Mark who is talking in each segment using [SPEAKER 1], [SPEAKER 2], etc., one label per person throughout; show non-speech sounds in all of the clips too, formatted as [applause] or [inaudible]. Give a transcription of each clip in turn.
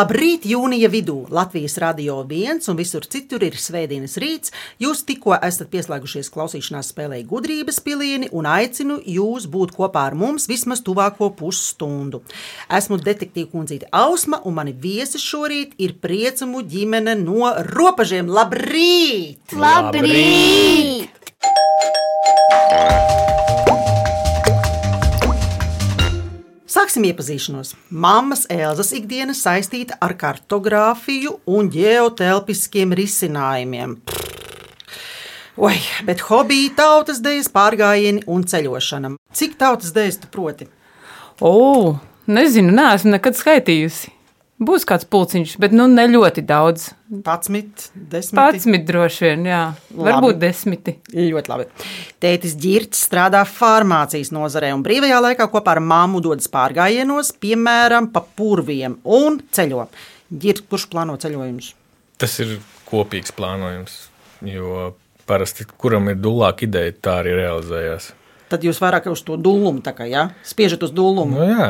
[SPEAKER 1] Labrīt, jūnija vidū. Latvijas radio viens un visur citur ir svētdienas rīts. Jūs tikko esat pieslēgušies klausīšanās spēlē gudrības pilieni un aicinu jūs būt kopā ar mums vismaz tuvāko pusstundu. Esmu detektīva kundzīte Ausma un mani viesi šorīt ir priecumu ģimene no robežiem. Labrīt!
[SPEAKER 2] Labrīt!
[SPEAKER 1] Sāksim iepazīšanos. Māmas Elzas ikdiena saistīta ar kartogrāfiju un ģeotelpiskiem risinājumiem. Oi, bet hobija, tautas dēļas, pārgājieni un ceļošana. Cik tautas dēļas tu proti?
[SPEAKER 3] O, nezinu, neesmu nekad skaitījusi. Būs kāds pulciņš, bet nu ne ļoti daudz.
[SPEAKER 1] 11, 10.
[SPEAKER 3] Patsmit droši vien, jā. Varbūt desmiti.
[SPEAKER 1] Ļoti labi. Tētis Girts strādā farmācijas nozarē un brīvajā laikā kopā ar māmu dodas pārgājienos, piemēram, pa purviem un ceļo. Girts, kurš plāno ceļojumus?
[SPEAKER 4] Tas ir kopīgs plānojums, jo parasti kuram ir dūlāka ideja, tā arī realizējās.
[SPEAKER 1] Tad jūs vairāk uz to dūlumu, kā ja? spiežat uz dūlumu.
[SPEAKER 4] Nu, jā,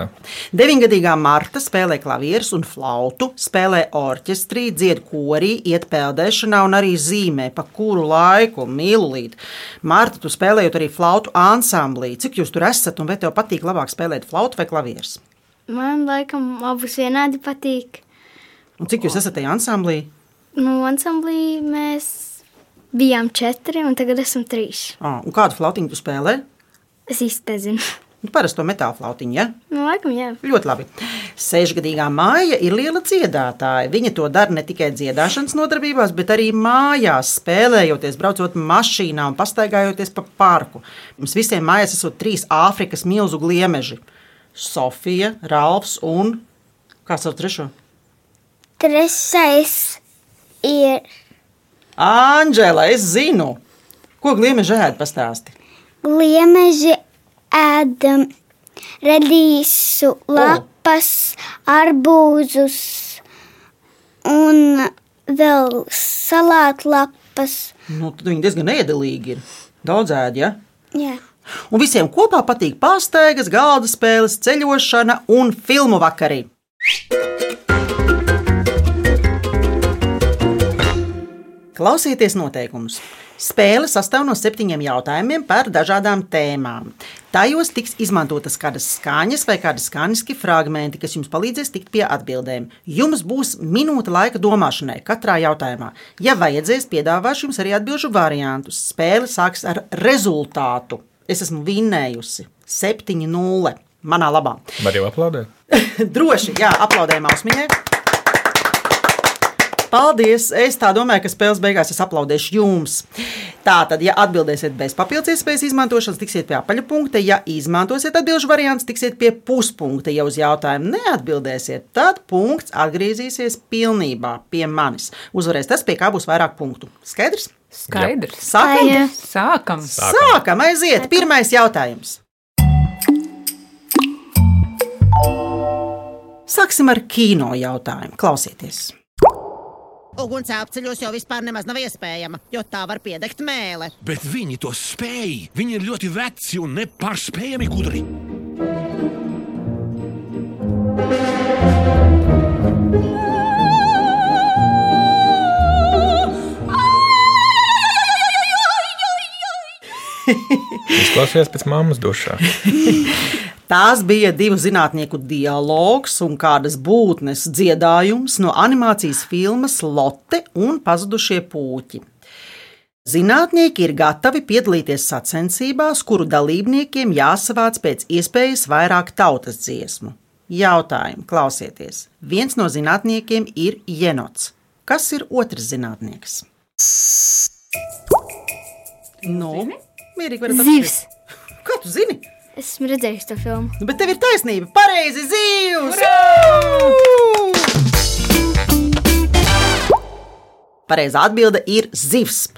[SPEAKER 1] Deviņgadīgā Marta spēlē klavierus un flautu, spēlē orķestrī, dzied korī, iet peldēšanā un arī zīmē, pa kuru laiku mīlīt. Marta, tu spēlējot arī flautu ansamblī. Cik jūs tur esat un vai tev patīk labāk spēlēt flautu vai klavierus?
[SPEAKER 2] Man laikam abus vienādi patīk.
[SPEAKER 1] Un cik jūs esat tajā ansamblī?
[SPEAKER 2] Nu, ansamblī mēs bijām četri, un tagad esam trīs.
[SPEAKER 1] Ah, un kādu flautiņu tu spēlē?
[SPEAKER 2] Es īsti nezinu.
[SPEAKER 1] Nu, Parasto metāla flautiņu, ja?
[SPEAKER 2] Nu, laikam, jā.
[SPEAKER 1] Ļoti labi. Sešgadīgā māja ir liela dziedātāja. Viņa to dara ne tikai dziedāšanas nodarbībās, bet arī mājās, spēlējoties, braucot mašīnā un pastaigājoties pa parku. Mums visiem mājās esot trīs Āfrikas milzu gliemeži - Sofija, Ralfs un kāds sauc trešo?
[SPEAKER 5] Trešais ir
[SPEAKER 1] Anģela, es zinu, ko gliemeži ēd pastāsti.
[SPEAKER 5] gliemeži ēdam redīsu lapas, arbūzus un vēl salātlapas.
[SPEAKER 1] Nu, tad viņi diezgan ēdelīgi ir. Daudz ēd, ja?
[SPEAKER 5] Jā.
[SPEAKER 1] Un visiem kopā patīk pārsteigas, galda spēles, ceļošana un filmu vakarī. Klausieties noteikumus. Spēle sastāv no septiņiem jautājumiem par dažādām tēmām. Tajos tiks izmantotas kādas skaņas vai kādi skaņiski fragmenti, kas jums palīdzēs tikt pie atbildēm. Jums būs minūte laika domāšanai katrā jautājumā. Ja vajadzēs, piedāvāšu jums arī atbildžu variantus. Spēle sāks ar rezultātu. Es esmu vinnējusi 7-0 manā labā.
[SPEAKER 4] var jau aplaudēt. [laughs]
[SPEAKER 1] Droši, jā, aplaudējam Ausmiņai. Paldies! Es tā domāju, ka spēles beigās es aplaudēšu jums. Tātad, ja atbildēsiet bez papildus iespējas izmantošanas, tiksiet pie apaļa punkta. Ja izmantosiet atbildžu variantu, tiksiet pie puspunkta. Ja uz jautājumu neatbildēsiet, tad punkts atgriezīsies pilnībā pie manis. Uzvarēs tas, pie kā būs vairāk punktu. Skaidrs?
[SPEAKER 3] Skaidrs.
[SPEAKER 1] Sākam!
[SPEAKER 2] Jā.
[SPEAKER 3] Sākam.
[SPEAKER 1] Sākam, aiziet! Pirmais jautājums. Sāksim ar kino jautājumu. Klausieties!
[SPEAKER 6] Uguns apceļos jau vispār nemaz nav iespējama, jo tā var piedegt mēlē.
[SPEAKER 7] Bet viņi to spēj. Viņi ir ļoti veci un nepārspējami gudri.
[SPEAKER 4] Izklausījās pēc mammas dušā. [laughs]
[SPEAKER 1] Tās bija divu zinātnieku dialogs un kādas būtnes dziedājums no animācijas filmas Lotte un pazudušie puķi. Zinātnieki ir gatavi piedalīties sacensībās, kuru dalībniekiem jāsavāc pēc iespējas vairāk tautas dziesmu. Jautājumu klausieties. Viens no zinātniekiem ir jenots. Kas ir otrs zinātnieks? Nu, mierīgi varat
[SPEAKER 2] Zivs.
[SPEAKER 1] apšķirt. Kā tu zini?
[SPEAKER 2] Esmu redzējis to filmu.
[SPEAKER 1] Nu, bet tev ir taisnība. Pareizi zivs! Pareizā atbilde ir zivs.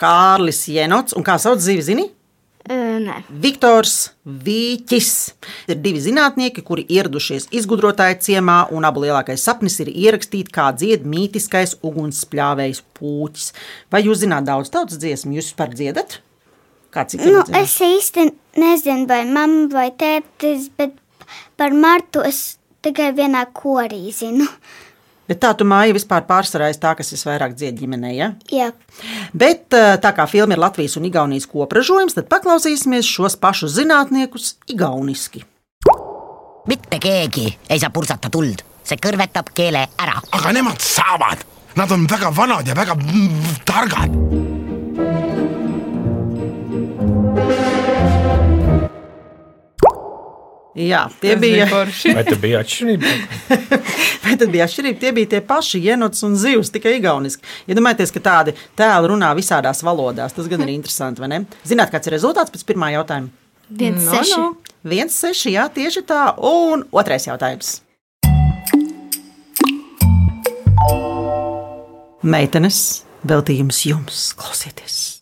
[SPEAKER 1] Kārlis Jenots un kā sauc zivi, zini?
[SPEAKER 2] Nē,
[SPEAKER 1] Viktors Vīķis. Ir divi zinātnieki, kuri ieradušies izgudrotāju ciemā, un abu lielākais sapnis ir ierakstīt, kā dzied mītiskais ugunsspļāvējs pūķis. Vai jūs zināt daudz tautas dziesmu? Jūs vispār dziedat? Kāds ir
[SPEAKER 5] Nu, es īsti nezinu, vai mamma vai tētis, bet par Martu es tikai vienā korī zinu.
[SPEAKER 1] Bet tā tu māja vispār pārsvarā esi tā, kas visvairāk dzied ģimenē. Ja?
[SPEAKER 5] Jā,
[SPEAKER 1] Bet eh, tā kā filma ir Latvijas un Igaunijas kopražojums, tad paklausīsimies šos pašus zinātniekus igauniski.
[SPEAKER 6] mitte keegi ei saa purtsata tuld, see kõrvetab keele ära.
[SPEAKER 7] aga nemad saavad, nad on väga vanad ja väga mm, targad.
[SPEAKER 1] Jā, tie
[SPEAKER 3] Tas
[SPEAKER 1] bija,
[SPEAKER 3] forši.
[SPEAKER 4] Vai te bija atšķirība? [laughs]
[SPEAKER 1] vai tad bija atšķirība. Tie bija tie paši jenots un zivs, tikai igauniski. Iedomājieties, ka tādi tēli runā visādās valodās. Tas gan ir interesanti, vai ne? Zināt, kāds ir rezultāts pēc pirmā jautājuma?
[SPEAKER 2] viens
[SPEAKER 3] No,
[SPEAKER 2] seši.
[SPEAKER 3] no.
[SPEAKER 1] Viens, seši, jā, tieši tā. Un otrais jautājums. Meitenes, veltījums jums, klausieties!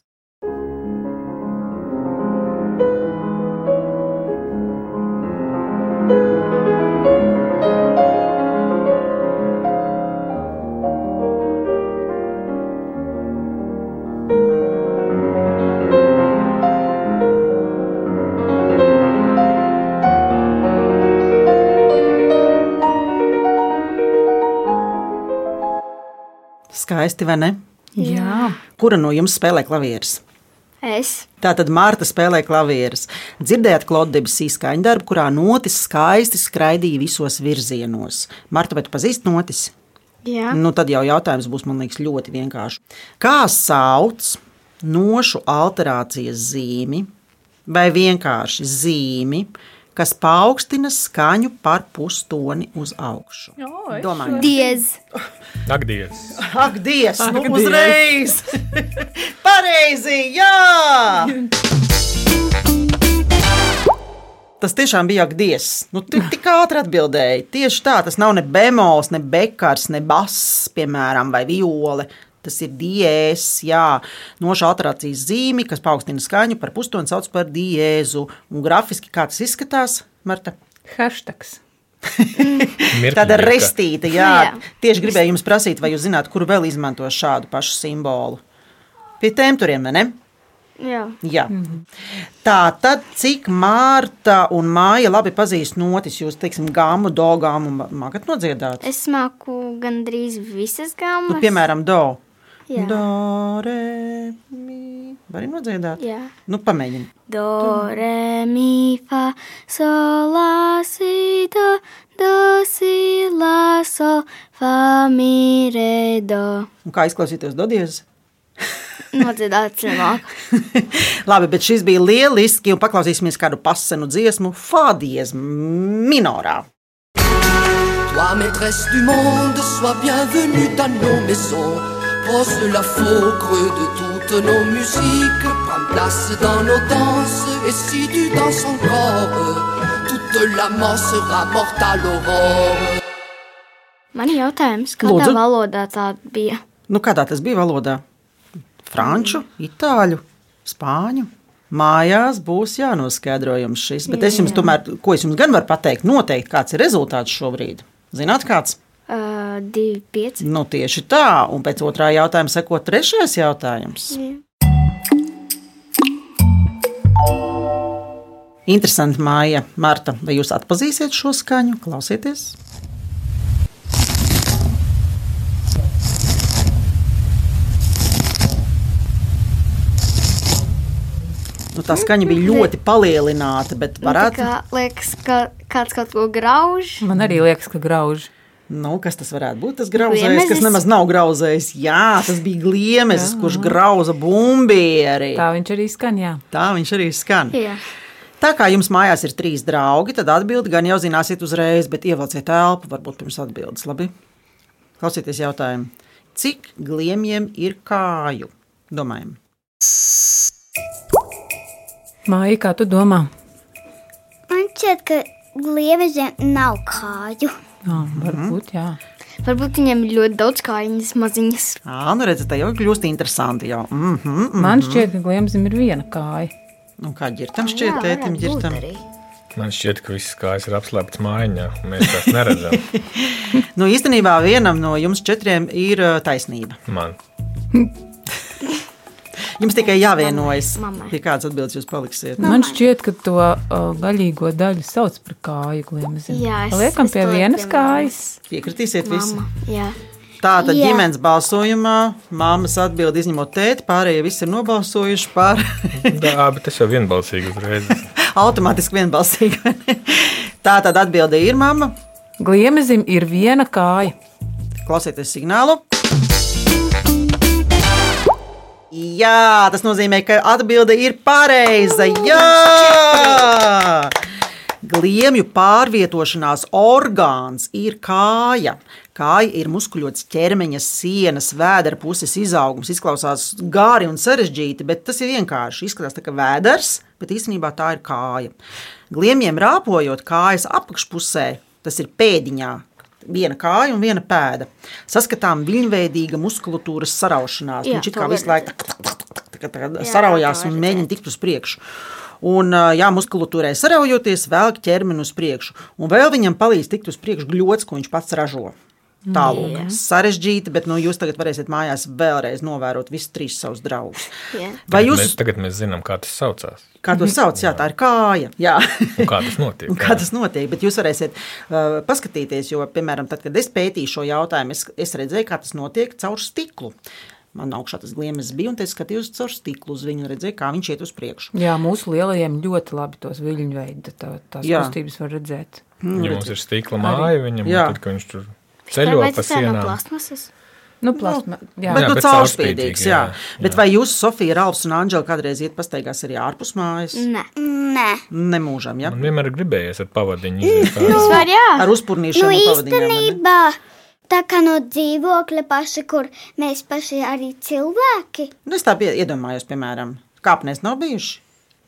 [SPEAKER 1] Skaisti, vai ne?
[SPEAKER 3] Jā,
[SPEAKER 1] Kura no jums spēlē klavierus?
[SPEAKER 2] Es.
[SPEAKER 1] Tātad Marta spēlē klavierus. Dzirdējāt Klodebas īskaņu darbu, kurā notis skaisti skraidīja visos virzienos. Marta, vai tu pazīsti notis?
[SPEAKER 2] Jā.
[SPEAKER 1] Nu, tad jau jautājums būs, man liekas, ļoti vienkāršs. Kā sauc nošu alterācijas zīmi vai vienkārši zīmi, kas paaugstina skaņu par pustoni uz augšu? Domāju,
[SPEAKER 2] Diez.
[SPEAKER 4] Ak, Dievs!
[SPEAKER 1] Ak, Dievs, nu
[SPEAKER 3] Ak, Dievs.
[SPEAKER 1] uzreiz! [laughs] Pareizi, jā! Tas tiešām bija Dievs. Nu, tu tik ātri atbildēji. Tieši tā, tas nav ne bemols, ne bekars, ne bass, piemēram, vai viole. Tas ir diēs, jā, noša alterācijas zīme, kas paaugstina skaņu par pustoni, sauc par diēzu. Un grafiski kā tas izskatās, Marta?
[SPEAKER 3] hashtags.
[SPEAKER 1] Tāda restīta, jā.
[SPEAKER 2] Jā.
[SPEAKER 1] Tieši gribēju jums prasīt, vai jūs zināt, kuru vēl izmanto šādu pašu simbolu. Pie tiem turiem, vai ne?
[SPEAKER 2] Jā.
[SPEAKER 1] Jā. Tā tad, cik Mārta un Māja labi pazīst notis, jūs, teiksim, gāmu, do gāmu, mākat nodziedāt?
[SPEAKER 2] Es māku gandrīz visas gāmas.
[SPEAKER 1] Nu, piemēram, do.
[SPEAKER 2] Jā.
[SPEAKER 1] Do, re, mi. Vari nodziedāt?
[SPEAKER 2] Jā.
[SPEAKER 1] Nu, pamēģini.
[SPEAKER 2] Do, re, mi, fa, sol, la, si, do, do, si, la, sol, fa, mi, re, do.
[SPEAKER 1] Un kā izklausīties dodies? [laughs]
[SPEAKER 2] Nodziedāt nemāku. [laughs]
[SPEAKER 1] Labi, bet šis bija lieliski, un paklausīsimies kādu pasenu dziesmu Fādies minorā.
[SPEAKER 8] Toi, maîtresse du monde, sois bienvenue dans nos maisons. Pose la faux creux de toutes nos musiques. Prends place dans nos danses. Et si tu danses encore, toute l'amant sera morte à l'aurore.
[SPEAKER 2] Man ir jautājums, kādā
[SPEAKER 1] Lūdzu.
[SPEAKER 2] valodā tā bija?
[SPEAKER 1] Nu, kādā tas bija valodā? Franču, itāļu, spāņu. Mājās būs jānoskaidro jums šis, bet es jums tomēr, ko es jums gan varu pateikt, noteikti kāds ir rezultāts šobrīd. Zināt, kāds?
[SPEAKER 2] Uh, divi, pieci.
[SPEAKER 1] Nu, tieši tā, un pēc otrā jautājuma seko trešais jautājums. Interesanti, Māja, Marta, vai jūs atpazīsiet šo skaņu? Klausieties! Nu, tā skaņa bija ļoti palielināta, bet
[SPEAKER 2] Nu,
[SPEAKER 1] varētu.
[SPEAKER 2] kā liekas, ka kāds kaut ko grauž.
[SPEAKER 3] Man arī liekas, ka grauž.
[SPEAKER 1] Nu, kas tas varētu būt? Tas grauzējs, kas nemaz nav grauzējis. Jā, tas bija gliemezis, kurš grauza bumbieri.
[SPEAKER 3] Tā viņš arī skan, jā.
[SPEAKER 1] Tā viņš arī skan.
[SPEAKER 2] Jā.
[SPEAKER 1] Tā kā jums mājās ir trīs draugi, tad atbildi gan jau zināsiet uzreiz, bet ievelciet elpu, varbūt pirms atbildes. Labi? Klausieties jautājumu. Cik gliemjiem ir kāju? Domājam.
[SPEAKER 3] Māja, kā tu domā?
[SPEAKER 5] Man šķiet, ka gliemežiem nav kāju.
[SPEAKER 3] Jā, varbūt, jā.
[SPEAKER 2] Varbūt viņiem ir ļoti daudz kājiņas, maziņas.
[SPEAKER 1] Ā, nu redziet, tā jau kļūst interesanti. Jau. Mm -hmm, mm.
[SPEAKER 3] Man šķiet, ka gliemzim ir viena kāja.
[SPEAKER 1] Nu, kā ģirtam šķiet, tētim ģirtam.
[SPEAKER 4] Man šķiet, ka visas kājas ir apslēptas mājiņā. Mēs tās neredzam. [laughs]
[SPEAKER 1] Nu, īstenībā vienam no jums četriem ir taisnība.
[SPEAKER 4] Man. [laughs]
[SPEAKER 1] Jums tikai jāvienojas,
[SPEAKER 2] Mammai.
[SPEAKER 1] pie kādas atbildes jūs paliksiet.
[SPEAKER 3] Man šķiet, ka to uh, gaļīgo daļu sauc par kāju
[SPEAKER 2] es-
[SPEAKER 3] Liekam pie vienas
[SPEAKER 2] pie
[SPEAKER 3] kājas.
[SPEAKER 1] Piekritīsiet visi.
[SPEAKER 2] Mamma. Jā.
[SPEAKER 1] Ģimenes balsojumā māmas atbild izņemot tēti, pārējie visi ir nobalsojuši par [laughs]
[SPEAKER 4] Jā, bet tas jau vienbalsīgi uzreiz. [laughs]
[SPEAKER 1] automātiski vienbalsīgi. vai [laughs] ne? Tā tad atbilde ir mamma.
[SPEAKER 3] Gliemezim ir viena kāja.
[SPEAKER 1] Klausieties signālu. Jā, tas nozīmē, ka atbilde ir pareiza. Jā! Gliemju pārvietošanās orgāns ir kāja. Kāja ir muskuļots ķermeņa sienas, vēdera puses izaugums. Izklausās gāri un sarežģīti, bet tas ir vienkārši. Izskatās tā kā vēders, bet īstenībā tā ir kāja. Gliemjiem rāpojot kājas apakšpusē, tas ir pēdiņā, viena kāja un viena pēda. Saskatām viļņveidīga muskulatūras saraušanās.
[SPEAKER 2] Jā,
[SPEAKER 1] Viņš it kā visu laiku saraujās un mēģina tikt uz priekšu. Un, jā, muskulatūrai saraujoties, velk ķermeni uz priekšu. Un vēl viņam palīdz tikt uz priekšu gļots, ko viņš pats ražo. Tālāk, sarežģīti, bet nu, jūs tagad varēsiet mājās vēlreiz novērot visus trīs savus draugus.
[SPEAKER 2] Jā.
[SPEAKER 1] Vai
[SPEAKER 4] Tagad
[SPEAKER 1] jūs,
[SPEAKER 4] mēs, tagad mēs zinām, kā tas saucās
[SPEAKER 1] kā to sauc, jā, tā ir kāja. Jā.
[SPEAKER 4] un kā tas notiek. [laughs]
[SPEAKER 1] Kā tas notiek? Bet jūs varēsiet uh, paskatīties, jo, piemēram, tad, kad es pētīju šo jautājumu, es, es redzēju, kā tas notiek caur stiklu. Man augšā tas gliemežs bija, un es skatījos caur stiklu uz viņu, redzēju, kā viņš iet uz priekšu.
[SPEAKER 3] Jā, mūsu lielajiem ļoti labi tos viļņu veidi, tā, tās
[SPEAKER 1] Jā.
[SPEAKER 3] kustības var redzēt.
[SPEAKER 4] Ja mums ir stikla māja, viņam
[SPEAKER 1] Jā.
[SPEAKER 4] tad, kad viņš tur ceļo Pa
[SPEAKER 2] tas ir no
[SPEAKER 4] sienām.
[SPEAKER 2] plasmasas?
[SPEAKER 3] Nu, plasma, jā,
[SPEAKER 1] Bet,
[SPEAKER 4] Jā,
[SPEAKER 1] nu,
[SPEAKER 4] bet
[SPEAKER 1] caurspīdīgs, jā.
[SPEAKER 4] jā,
[SPEAKER 1] Bet vai jūs, Sofija, Ralfs un Anģela, kādreiz iet pastaigās arī ārpus mājas?
[SPEAKER 2] Nē.
[SPEAKER 5] Nē,
[SPEAKER 1] Nemūžam, ja?
[SPEAKER 4] Man vienmēr ir gribējies ar pavadiņu iziet.
[SPEAKER 2] Tas var jā.
[SPEAKER 1] Ar uzpurnīšanu
[SPEAKER 5] nu īstenībā tā kā no dzīvokļa paša, kur mēs paši arī cilvēki.
[SPEAKER 1] Nu, es tā pie- iedomājos, piemēram, kāpnēs nav bijuši.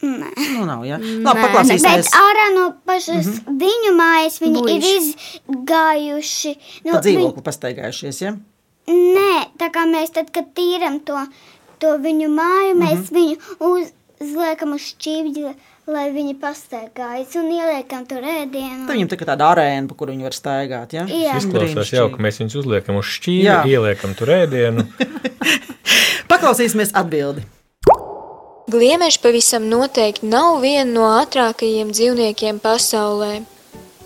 [SPEAKER 5] Nē.
[SPEAKER 1] Nu, nav, ja? Labi, paklausīsimies.
[SPEAKER 5] Bet ārā no pašas mm -hmm. viņu mājas viņi
[SPEAKER 2] Bujuši.
[SPEAKER 5] ir izgājuši. Nu,
[SPEAKER 1] Pa dzīvokli pastaigājušies, ja?
[SPEAKER 5] Nē, tā kā mēs tad, kad tīram to, to viņu māju, mēs mm -hmm. viņu uz, uzliekam uz šķīvļa, lai viņi pastaigājas un ieliekam tur ēdienu.
[SPEAKER 1] Tad viņam tā kā tāda arēna, pa kuru viņi var staigāt, ja?
[SPEAKER 5] Jā.
[SPEAKER 4] Izklausās jau, ka mēs viņus uzliekam uz šķīvi,
[SPEAKER 1] Jā.
[SPEAKER 4] ieliekam tur ēdienu. [laughs] [laughs]
[SPEAKER 1] Paklausīsimies atbildi.
[SPEAKER 9] Gliemeži pavisam noteikti nav viena no ātrākajiem dzīvniekiem pasaulē,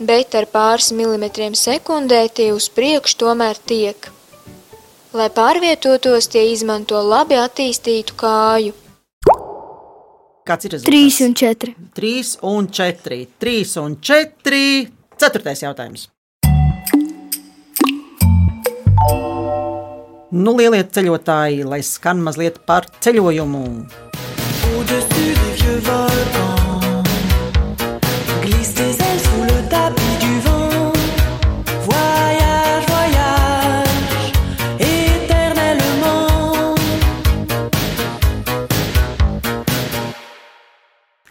[SPEAKER 9] bet ar pāris milimetriem sekundē tie uz priekšu tomēr tiek. Lai pārvietotos, tie izmanto labi attīstītu kāju.
[SPEAKER 1] Kāds ir rezultāts?
[SPEAKER 2] Trīs un četri.
[SPEAKER 1] 3 un 4. 3 un 4. Ceturtais jautājums. Nu, lielie ceļotāji, lai skan mazliet par ceļojumu.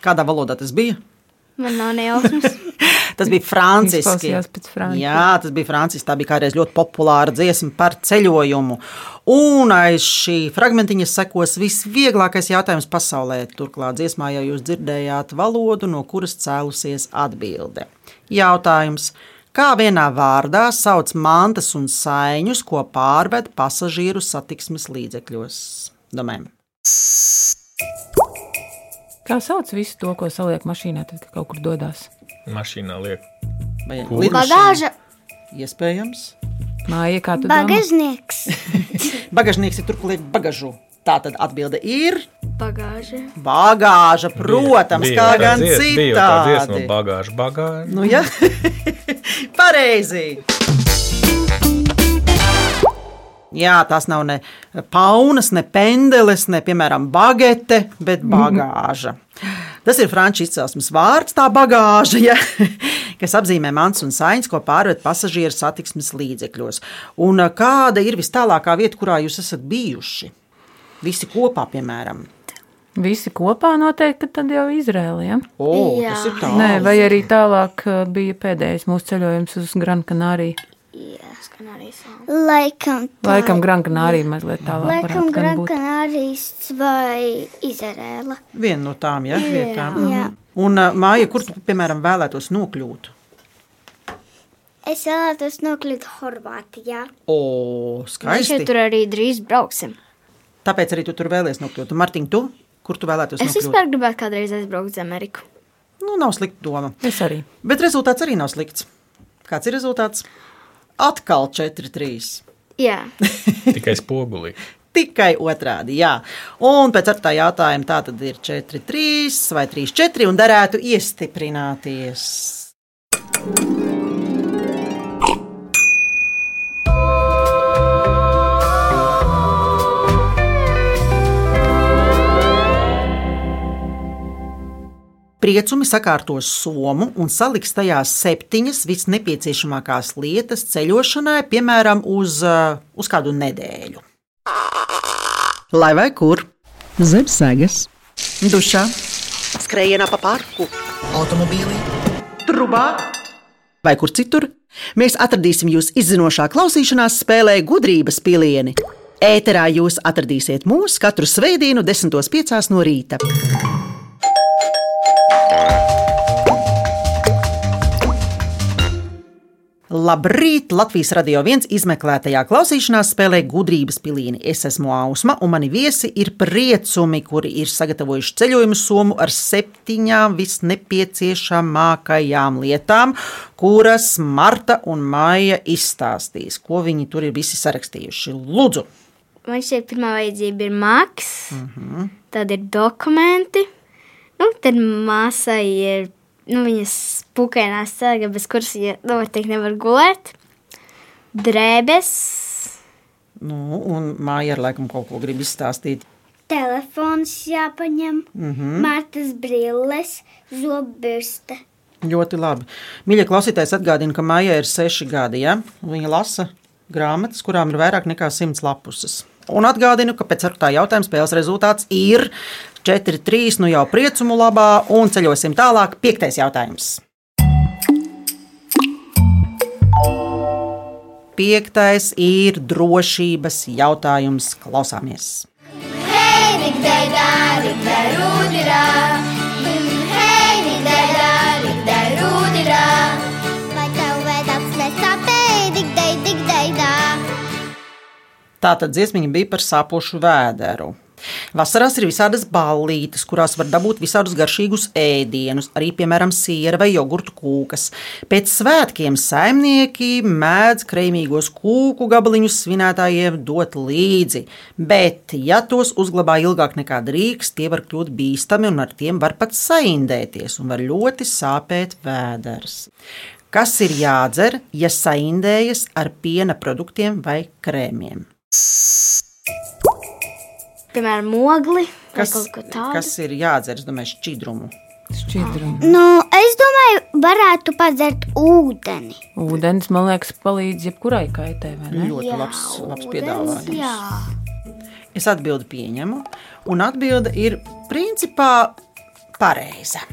[SPEAKER 1] Kādā valodā tas bija?
[SPEAKER 2] Man nav nejausmas.
[SPEAKER 1] Tas bija franciski. Jā, tas bija franciski. Tā bija kādreiz ļoti populāra dziesma par ceļojumu. Un aiz šī fragmentiņa sekos visvieglākais jautājums pasaulē. Turklāt dziesmā jau jūs dzirdējāt valodu, no kuras cēlusies atbilde. Jautājums. Kā vienā vārdā sauc mantas un saiņus, ko pārved pasažieru satiksmes līdzekļos? Domājam.
[SPEAKER 3] Kā sauc visu to, ko saliek mašīnā, tad, kad kaut kur dodas?
[SPEAKER 4] Mašīnā liek.
[SPEAKER 1] Vai?
[SPEAKER 5] Bagāža,
[SPEAKER 1] Iespējams.
[SPEAKER 3] Māja, kā tu
[SPEAKER 5] bagažnieks. [laughs]
[SPEAKER 1] Bagažnieks ir tur, kur liek bagažu. Tā tad atbilde ir
[SPEAKER 2] Bagāža.
[SPEAKER 1] bagāža, protams,
[SPEAKER 4] Bija
[SPEAKER 1] kā
[SPEAKER 4] tā
[SPEAKER 1] gan
[SPEAKER 4] dzies- Bija jau tā dziesma,
[SPEAKER 1] citādi.
[SPEAKER 4] bagāža, bagāža.
[SPEAKER 1] Nu, ja? [laughs] Pareizi! Jā, tās nav ne paunas, ne pendeles, ne, piemēram, bagete, bet bagāža. Tas ir franču izcelsmes vārds, tā bagāža, ja, [laughs] kas apzīmē mans un sains, ko pārved pasažieru satiksmes līdzekļos. Un kāda ir vis tālākā vieta, kurā jūs esat bijuši? Visi kopā, piemēram.
[SPEAKER 3] Visi kopā noteikti, tad jau Izrēlē. Ja?
[SPEAKER 1] O,
[SPEAKER 2] Jā.
[SPEAKER 1] tas ir tā.
[SPEAKER 3] Nē, vai arī tālāk bija pēdējais mūsu ceļojums uz Gran Canāriju.
[SPEAKER 2] Jā.
[SPEAKER 5] Laikam, tā.
[SPEAKER 3] Laikam Gran Canārija mazliet tālāk.
[SPEAKER 5] Laikam
[SPEAKER 3] varētu gan
[SPEAKER 5] Gran
[SPEAKER 3] būt.
[SPEAKER 5] Canārijas vai Izraela.
[SPEAKER 1] Viena no tām ja, vietām.
[SPEAKER 5] Jā.
[SPEAKER 1] Un, Māja, kur tu, piemēram, vēlētos nokļūt?
[SPEAKER 5] Es vēlētos nokļūt Horvātijā.
[SPEAKER 1] O,
[SPEAKER 2] Mēs
[SPEAKER 1] skaisti.
[SPEAKER 2] tur arī drīz brauksim.
[SPEAKER 1] Tāpēc arī tu tur vēlēsies nokļūt. Martiņ, tu? Kur tu vēlētos
[SPEAKER 2] Es
[SPEAKER 1] nokļūt?
[SPEAKER 2] vispār gribētu kādreiz aizbraukt uz Ameriku.
[SPEAKER 1] Nu, nav slikta doma.
[SPEAKER 3] Es arī.
[SPEAKER 1] Bet rezultāts arī nav slikts. Kāds ir rezultāts? Atkal 4-3.
[SPEAKER 2] Jā, [laughs]
[SPEAKER 4] Tikai spogulī.
[SPEAKER 1] Tikai otrādi, jā. Un pēc ar tā jautājuma tā tad ir 4-3 vai 3-4 un darētu iestiprināties. Priecumi sakārtos somu un saliks tajā septiņas visnepieciešamākās lietas ceļošanai, piemēram, uz, uh, uz kādu nedēļu. Lai vai kur? Zem sēgas, dušā, skrējienā pa parku, automobīlī, trubā vai kur citur. Mēs atradīsim jūs izzinošā klausīšanās spēlē gudrības pilieni. Ēterā jūs atradīsiet mūs katru svētdienu, 10.5. no rīta. Labrīt! Latvijas radio viens izmeklētajā klausīšanās spēlē gudrības pilīni. Es esmu Ausma, un mani viesi ir priecumi, kuri ir sagatavojuši ceļojumu somu ar septiņām visnepieciešamākajām lietām, kuras Marta un Maija izstāstīs, ko viņi tur ir visi sarakstījuši. Lūdzu!
[SPEAKER 2] man šeit pirmā vajadzība ir maks,
[SPEAKER 1] Mhm.
[SPEAKER 2] tad ir dokumenti, nu, tad māsai ir nu, viņas pukainās sēga, bez kuras viņa nu, teikt, nevar gulēt, drēbes,
[SPEAKER 1] Nu, un Māja ar laikam kaut ko grib izstāstīt.
[SPEAKER 5] Telefons jāpaņem,
[SPEAKER 1] Mhm.
[SPEAKER 5] Martas brilles, zobbürste.
[SPEAKER 1] Ļoti labi. Mīļie klausītājs atgādina, ka Maija ir seši gadi. Ja? Viņa lasa grāmatas, kurām ir vairāk nekā simts lapuses. Un atgādinu, ka pēc tā jautājuma spēles rezultāts ir 4-3, nu jau priecumu labā, un ceļosim tālāk. Piektais jautājums. Piektais ir drošības jautājums. Klausāmies!
[SPEAKER 10] Hei, rikdaidā, rikdai, rūdirā.
[SPEAKER 1] Tā tad dziesmiņa bija par sāpošu vēderu. Vasarās ir visādas ballītes, kurās var dabūt visādus garšīgus ēdienus, arī, piemēram, siera vai jogurtu kūkas. Pēc svētkiem saimnieki mēdz kreimīgos kūku gabaliņus svinētājiem dot līdzi, bet, ja tos uzglabā ilgāk nekā drīkst, tie var kļūt bīstami un ar tiem var pat saindēties un var ļoti sāpēt vēders. Kas ir jādzer, ja saindējas ar piena produktiem vai krēmiem?
[SPEAKER 2] Piemēram, mogli vai
[SPEAKER 1] Kas, kas ir jādzer, es domāju, šķidrumu?
[SPEAKER 3] Šķidrumu.
[SPEAKER 5] Nu, es domāju, varētu padzert ūdeni.
[SPEAKER 3] Ūdens, man liekas, palīdz jebkurai kaitē, vai ne?
[SPEAKER 1] Ļoti labs, labs piedāvājums.
[SPEAKER 5] Jā.
[SPEAKER 1] Es atbildi pieņemu, un atbilde ir principā pareiza.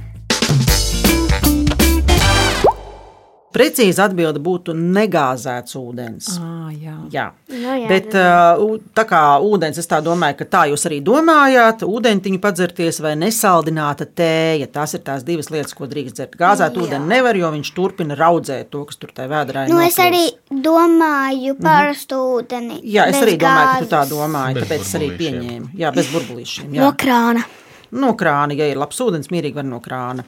[SPEAKER 1] Precīzi atbilde būtu negāzēts ūdens.
[SPEAKER 3] Ah, jā.
[SPEAKER 1] Jā.
[SPEAKER 2] Nu, jā,
[SPEAKER 1] Bet uh, ū- tā kā ūdens, es tā domāju, ka tā jūs arī domājāt, ūdentiņu padzerties vai nesaldināta tēja. Tās ir tās divas lietas, ko drīkst dzert. Gāzēt ūdeni nevar, jo viņš turpina raudzēt to, kas tur tajā vēdā ir.
[SPEAKER 5] Nu, es arī domāju parastu ūdeni.
[SPEAKER 1] Jā, es arī domāju, ka tu tā
[SPEAKER 5] gāzes.
[SPEAKER 1] domāji,
[SPEAKER 4] Bez
[SPEAKER 1] tāpēc es arī pieņēmu. Jā, bez burbulīšiem.
[SPEAKER 2] No
[SPEAKER 1] Jā.
[SPEAKER 2] krāna.
[SPEAKER 1] No krāna, ja ir labs ūdens, mierīgi var no krāna.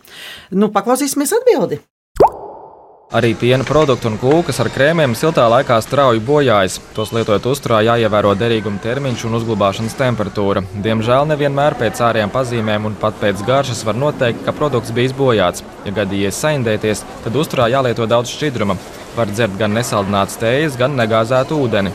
[SPEAKER 1] Nu, paklausīsimies atbildi.
[SPEAKER 11] Arī piena produkti un kūkas ar krēmiem siltā laikā strauji bojājas. Tos lietojot uzturā, jāievēro derīguma termiņš un uzglabāšanas temperatūra. Diemžēl nevienmēr pēc ārējām pazīmēm un pat pēc garšas var noteikt, ka produkts bijis bojāts. Ja gadījies saindēties, tad uzturā jālieto daudz šķidruma. Var dzert gan nesaldināts tējas, gan negāzētu ūdeni.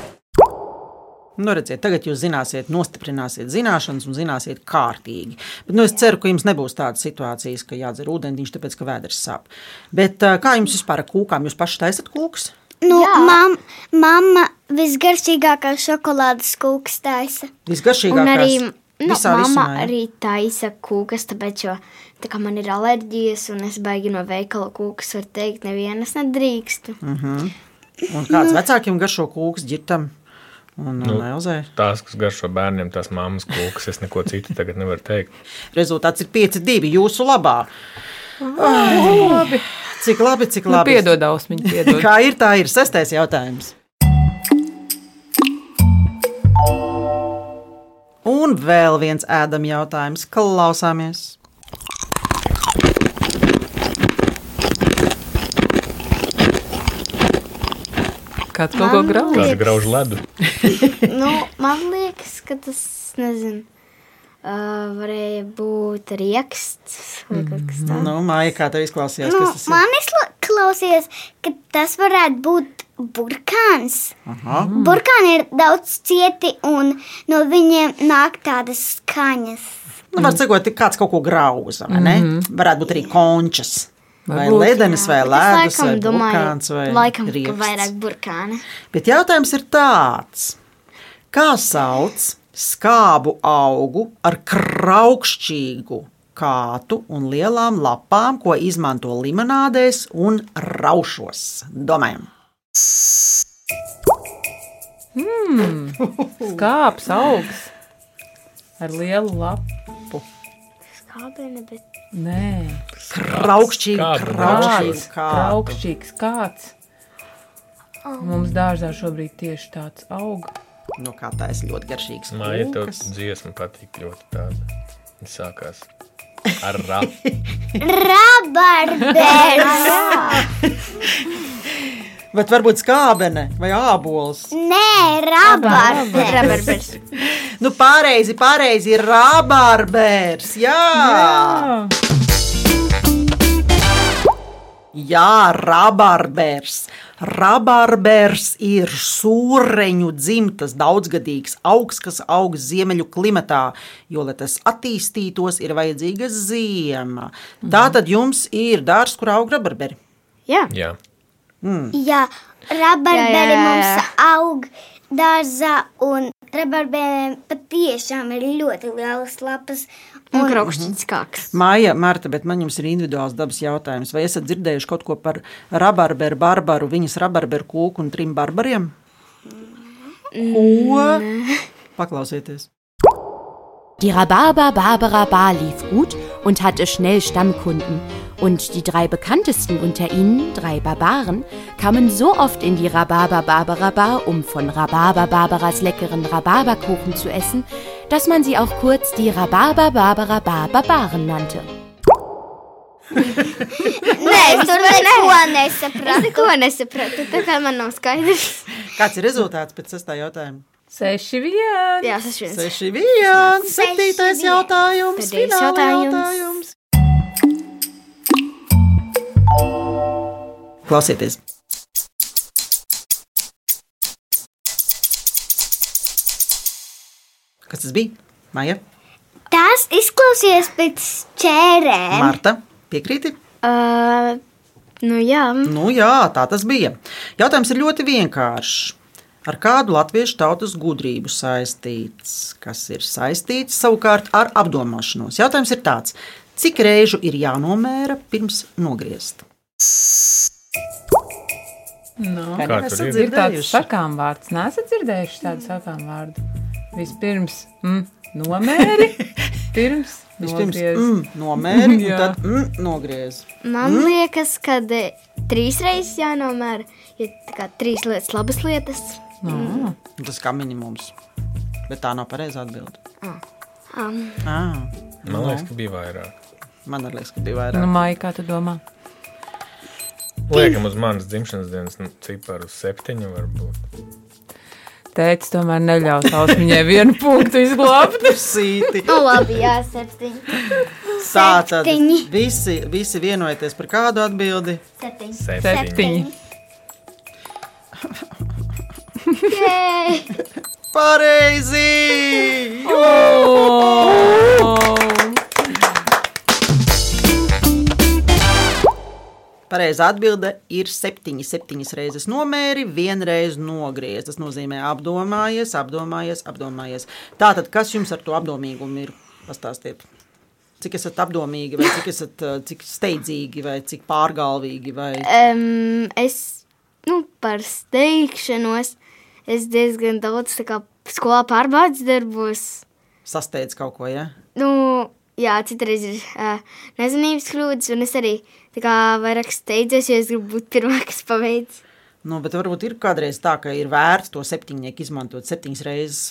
[SPEAKER 1] Nu, redziet, tagad jūs zināsiet, nostiprināsiet zināšanas un zināsiet kārtīgi. Bet, nu, es ceru, ka jums nebūs tādas situācijas, ka jādzer ūdentiņš, tāpēc ka vēders sāp. Bet kā jums vispār ar kūkām? Jūs paši taisat kūkas?
[SPEAKER 5] Nu, mam, mamma visgaršīgākās šokolādes kūkas taisa.
[SPEAKER 1] Visgaršīgākās.
[SPEAKER 2] Un arī nu, mamma
[SPEAKER 1] visumā, ja?
[SPEAKER 2] arī taisa kūkas, tāpēc, jo tā kā man ir alerģijas un es baigi no veikala kūkas, var teikt, nevienas nedrīkst.
[SPEAKER 1] Mhm. Un kāds vecākiem garšo kūkas ģitam? Un nu,
[SPEAKER 4] Nu,
[SPEAKER 1] Elzē.
[SPEAKER 4] Tās, kas garšo bērniem, tās mammas kūkas, es neko citu tagad nevaru teikt.
[SPEAKER 1] Rezultāts ir 5-2 jūsu labā.
[SPEAKER 3] Labi.
[SPEAKER 1] Cik labi, cik
[SPEAKER 3] Nu,
[SPEAKER 1] labi.
[SPEAKER 3] piedod, Ausmiņ, piedod. [laughs]
[SPEAKER 1] Kā ir, tā ir sestais jautājums. Un vēl viens ēdam jautājums. Klausāmies!
[SPEAKER 3] Kāds kaut ko grauž?
[SPEAKER 4] Kāds grauž ledu? [laughs]
[SPEAKER 2] nu, man liekas, ka tas, nezinu, uh, varēja būt rieksts vai kaut kas tāds.
[SPEAKER 1] Nu, Māja, kā tev izklausījās?
[SPEAKER 5] Nu,
[SPEAKER 1] kas tas ir?
[SPEAKER 5] man izklausījās, ka tas varētu būt burkāns.
[SPEAKER 1] Aha.
[SPEAKER 5] Burkāni ir daudz cieti un no viņiem nāk tādas skaņas.
[SPEAKER 1] Nu, var ka kāds kaut ko grauza, vai ne? Varētu būt arī končas. Vai ledenis, vai ledus, vai burkāns, vai
[SPEAKER 2] laikam, ka
[SPEAKER 1] rieksts.
[SPEAKER 2] vairāk burkāni.
[SPEAKER 1] Bet jautājums ir tāds, kā sauc skābu augu ar kraukšķīgu kātu un lielām lapām, ko izmanto limonādēs un raušos? Domājam!
[SPEAKER 3] Mm, skāps augs ar lielu lapu.
[SPEAKER 2] Skābeni, bet
[SPEAKER 3] Nē,
[SPEAKER 1] Kraukšķīgi, kāta.
[SPEAKER 3] Kraukšķīgs kāds. Mums dārzā šobrīd tieši tāds aug.
[SPEAKER 1] Nu, kā tā ir ļoti garšīgs.
[SPEAKER 4] Māja, tev
[SPEAKER 1] kūkas.
[SPEAKER 4] dziesma patīk ļoti tāda. Sākās ar ra. [laughs]
[SPEAKER 5] Rabarbers! [laughs]
[SPEAKER 1] Bet varbūt skābene vai ābols.
[SPEAKER 5] Nē, rabarbers!
[SPEAKER 2] rabarbers. [laughs]
[SPEAKER 1] Nu, pareizi, pareizi ir rābārbērs. Jā! Jā! Jā, rabarbērs. Rabarbērs ir sūreņu dzimtas daudzgadīgs augs, kas aug ziemeļu klimatā, jo, lai tas attīstītos, ir vajadzīga ziema. Tā tad jums ir dārsts, kur aug rabarberi.
[SPEAKER 2] Jā.
[SPEAKER 4] Jā.
[SPEAKER 1] Mm.
[SPEAKER 5] Jā, rabarberi
[SPEAKER 2] Jā, jā, jā.
[SPEAKER 5] mums aug dārzā, un rabarberiem patiešām ir ļoti lielas lapas.
[SPEAKER 2] Un kraukšķīgs kāks.
[SPEAKER 1] Māja, Marta, bet man jums ir individuāls dabas jautājums. Vai esat dzirdējuši kaut ko par rabarberu, barbaru, viņas rabarberu kūku un trim barbariem? Ko? Paklausieties!
[SPEAKER 12] Die Rhabarber Barbara Bar lief gut und hatte schnell Stammkunden. Und die drei bekanntesten unter ihnen, drei Barbaren, kamen so oft in die Rhabarber Barbara Bar, um von Rhabarber Barbaras leckeren Rhabarberkuchen zu essen, dass man sie auch kurz die Rhabarber Barbara Bar Barbaren nannte.
[SPEAKER 5] Nē, tur neko
[SPEAKER 2] Es
[SPEAKER 5] nesapratu.
[SPEAKER 2] neko nesapratu, tā kā man nav skaidrs.
[SPEAKER 1] Kāds ir rezultāts pēc sestā jautājuma?
[SPEAKER 3] Seši viens.
[SPEAKER 2] Jā, tas viens.
[SPEAKER 1] Seši viens,
[SPEAKER 5] Seši
[SPEAKER 1] septītais
[SPEAKER 5] viens.
[SPEAKER 1] jautājums,
[SPEAKER 2] Pēdējais jautājums.
[SPEAKER 1] jautājums. Klausieties! Kas tas bija? Maija,
[SPEAKER 5] Tas izklausījās pēc ķērēm.
[SPEAKER 1] Marta, piekrīti?
[SPEAKER 2] Uh, nu jā,
[SPEAKER 1] Nu, jā, tā tas bija. Jautājums ir ļoti vienkāršs. Ar kādu latviešu tautas gudrību saistīts? Kas ir saistīts savukārt ar apdomāšanos? Jautājums ir tāds: cik reižu ir jānomēra pirms nogriezt?
[SPEAKER 3] No.
[SPEAKER 1] Kā
[SPEAKER 4] Kā tur ir?
[SPEAKER 3] Ir tāds sakām vārds. Nesat dzirdējuši tādu sakām vārdu. Vispirms mm, nomēri, [laughs] pirms
[SPEAKER 1] Vispirms mm, nomēri, un tad mm, nogriez.
[SPEAKER 2] man liekas, ka eh, trīs reizes jānomēra. Ir tā kā trīs lietas, labas lietas.
[SPEAKER 3] No.
[SPEAKER 1] Tas kā minimums. Bet tā nav pareizā atbilde.
[SPEAKER 2] Um,
[SPEAKER 1] Ah,
[SPEAKER 4] Man liekas, ka bija vairāk.
[SPEAKER 1] man arī liekas, ka bija vairāk.
[SPEAKER 3] Nu, Maija, kā tu domā?
[SPEAKER 4] Liekam, uz manas dzimšanas dienas ciparu septiņu varbūt.
[SPEAKER 3] Tētis tomēr neļaus ausmiņai vienu punktu izglābt. [laughs]
[SPEAKER 1] Sīti.
[SPEAKER 2] nu, labi, jā, septiņi.
[SPEAKER 1] Tā tad
[SPEAKER 5] Septiņi.
[SPEAKER 1] visi, visi vienojaties par kādu atbildi.
[SPEAKER 5] Septiņi.
[SPEAKER 3] Septiņi.
[SPEAKER 5] Jē.
[SPEAKER 1] Pareizi! Pareizā atbilde ir septiņi. Septiņas reizes nomēri, vienreiz nogriez. Tas nozīmē apdomājies, apdomājies, apdomājies. Tātad, kas jums ar to apdomīgumu ir? Pastāstiet. Cik esat apdomīgi, vai cik, esat, eh, cik steidzīgi, vai cik pārgalvīgi, vai
[SPEAKER 2] Um, es nu, par steigšanos es diezgan daudz skolā pārbaudas darbos.
[SPEAKER 1] sasteidz kaut ko, ja?
[SPEAKER 2] Nu, jā, citreiz ir uh, nezinības kļūdas, un es arī tā kā vairāk steidzos, jo es gribu būt pirmā, kas paveic.
[SPEAKER 1] Nu, bet varbūt ir kādreiz tā, ka ir vērts to septiņnieku izmantot septiņas reizes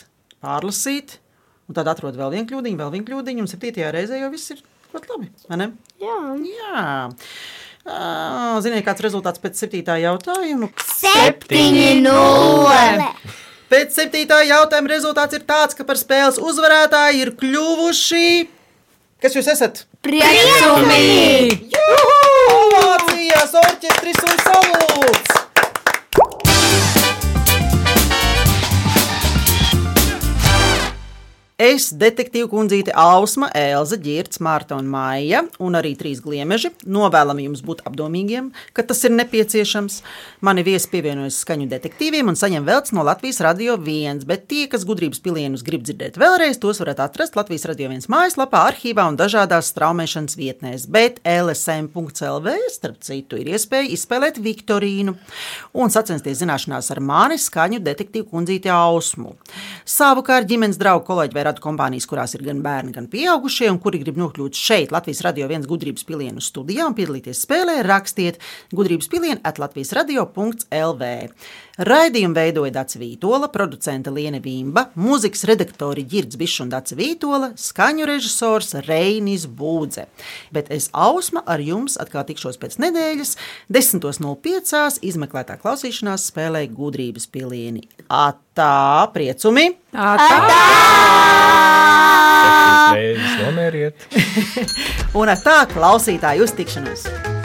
[SPEAKER 1] pārlasīt, Un tad atrod vēl vienu kļūdiņu, vēl vienu kļūdiņu, un septītajā reizē jau viss ir ļoti labi. vai ne?
[SPEAKER 2] Jā.
[SPEAKER 1] Jā. Ā, Ziniet, kāds rezultāts pēc septītā jautājuma?
[SPEAKER 10] Septiņi nulle.
[SPEAKER 1] Pēc septītā jautājuma rezultāts ir tāds, ka par spēles uzvarētāju ir kļuvuši. Kas jūs esat?
[SPEAKER 10] Priecumi!
[SPEAKER 1] Juhu! Ovācijas, orķestris un salūts! Es, detektīva kundzīte Ausma, Elza, Girts, Mārta un Maija, un arī trīs gliemeži, novēlam jums būt apdomīgiem, ka tas ir nepieciešams. Mani viesi pievienojas skaņu detektīviem un saņem velts no Latvijas Radio 1, bet tie, kas gudrības pilienus grib dzirdēt vēlreiz, tos varat atrast Latvijas Radio 1 mājaslapā, arhīvā un dažādās straumēšanas vietnēs. Bet LSM.CLV, starp citu, ir iespēja izspēlēt Viktorīnu un sacensties zināšanās ar mani skaņu detektīvu kundzīti Ausmu. Savukārt ģimenes draugu kolēģi radu kompānijas, kurās ir gan bērni, gan pieaugušie, un kuri grib nokļūt šeit, Latvijas radio viens gudrības pilienu studijā un piedalīties spēlē, rakstiet gudrības pilienu at Latvijas radio.lv. Raidījumu veidoja Dācis Vītola, producente Liene Vimba, mūzikas redaktori Girds Bišs un Dācis Vītola, skaņu režisors Reinis Būdze. Bet es Ausma ar jums atkal tikšos pēc nedēļas, 10.05. izmeklētā klausīšanās spēlē gudrības pilieni. Atā, priecumi!
[SPEAKER 4] Septiņas reizes nomēriet. [laughs]
[SPEAKER 1] Un ar tā klausītāju uztikšanos!